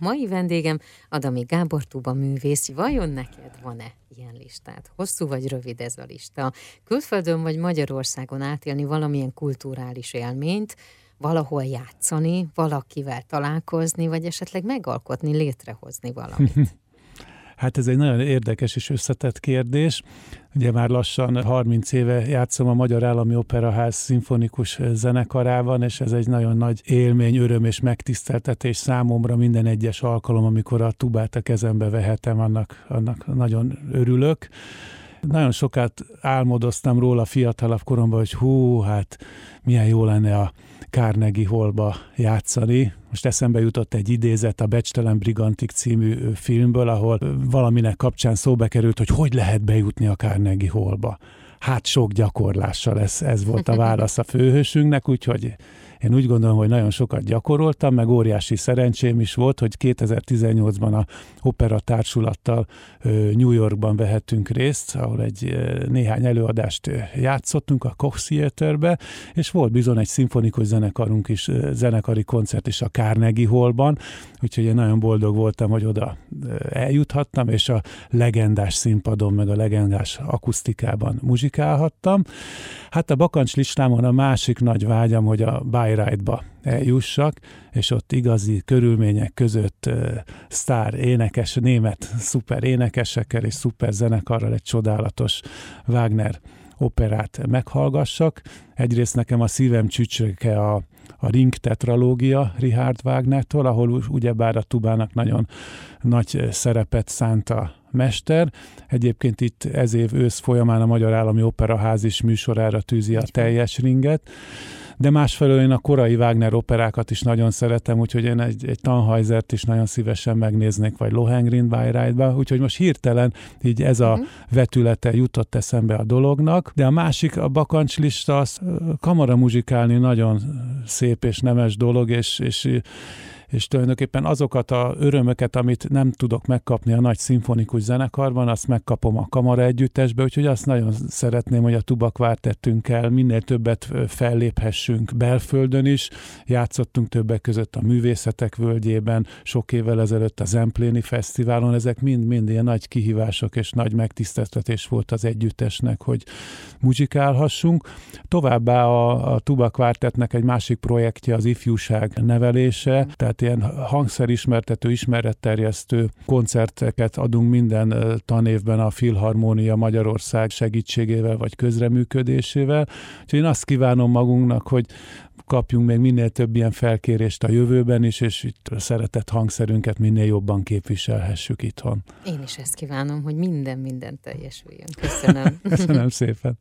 Mai vendégem Adami Gábor Tuba művész. Vajon neked van-e ilyen listát? Hosszú vagy rövid ez a lista? Külföldön vagy Magyarországon átélni valamilyen kulturális élményt, valahol játszani, valakivel találkozni, vagy esetleg megalkotni, létrehozni valamit? Hát ez egy nagyon érdekes és összetett kérdés. Ugye már lassan 30 éve játszom a Magyar Állami Operaház szimfonikus zenekarában, és ez egy nagyon nagy élmény, öröm és megtiszteltetés számomra minden egyes alkalom, amikor a tubát a kezembe vehetem, annak, annak nagyon örülök nagyon sokat álmodoztam róla fiatalabb koromban, hogy hú, hát milyen jó lenne a Carnegie Hallba játszani. Most eszembe jutott egy idézet a Becstelen Brigantik című filmből, ahol valaminek kapcsán szóba került, hogy hogy lehet bejutni a Carnegie Hallba. Hát sok gyakorlással ez, ez volt a válasz a főhősünknek, úgyhogy én úgy gondolom, hogy nagyon sokat gyakoroltam, meg óriási szerencsém is volt, hogy 2018-ban a Opera Társulattal New Yorkban vehettünk részt, ahol egy néhány előadást játszottunk a Koch Theaterbe, és volt bizony egy szimfonikus zenekarunk is, zenekari koncert is a Carnegie Hallban, úgyhogy én nagyon boldog voltam, hogy oda eljuthattam, és a legendás színpadon, meg a legendás akusztikában muzsikálhattam. Hát a bakancs listámon a másik nagy vágyam, hogy a Bayreuthba eljussak, és ott igazi körülmények között uh, sztár énekes, német szuper énekesekkel és szuper zenekarral egy csodálatos Wagner operát meghallgassak. Egyrészt nekem a szívem csücsöke a, a Ring tetralógia Richard Wagnertől, ahol ugyebár a tubának nagyon nagy szerepet szánt a mester. Egyébként itt ez év ősz folyamán a Magyar Állami Operaház is műsorára tűzi a teljes ringet de másfelől én a korai Wagner operákat is nagyon szeretem, úgyhogy én egy, egy Tannhäusert is nagyon szívesen megnéznék, vagy Lohengrin Bayreuthba, úgyhogy most hirtelen így ez a uh-huh. vetülete jutott eszembe a dolognak, de a másik, a bakancslista, az kamara muzsikálni nagyon szép és nemes dolog, és, és és tulajdonképpen azokat a örömöket, amit nem tudok megkapni a nagy szimfonikus zenekarban, azt megkapom a kamara együttesbe, úgyhogy azt nagyon szeretném, hogy a tubakvártettünkkel minél többet felléphessünk belföldön is. Játszottunk többek között a Művészetek Völgyében, sok évvel ezelőtt a Zempléni Fesztiválon, ezek mind-mind ilyen nagy kihívások és nagy megtiszteltetés volt az együttesnek, hogy muzsikálhassunk. Továbbá a, a tubakvártetnek egy másik projektje az ifjúság nevelése, tehát tehát ilyen hangszerismertető, ismeretterjesztő koncerteket adunk minden tanévben a Filharmónia Magyarország segítségével vagy közreműködésével. Úgyhogy én azt kívánom magunknak, hogy kapjunk még minél több ilyen felkérést a jövőben is, és itt a szeretett hangszerünket minél jobban képviselhessük itthon. Én is ezt kívánom, hogy minden, minden teljesüljön. Köszönöm. Köszönöm szépen.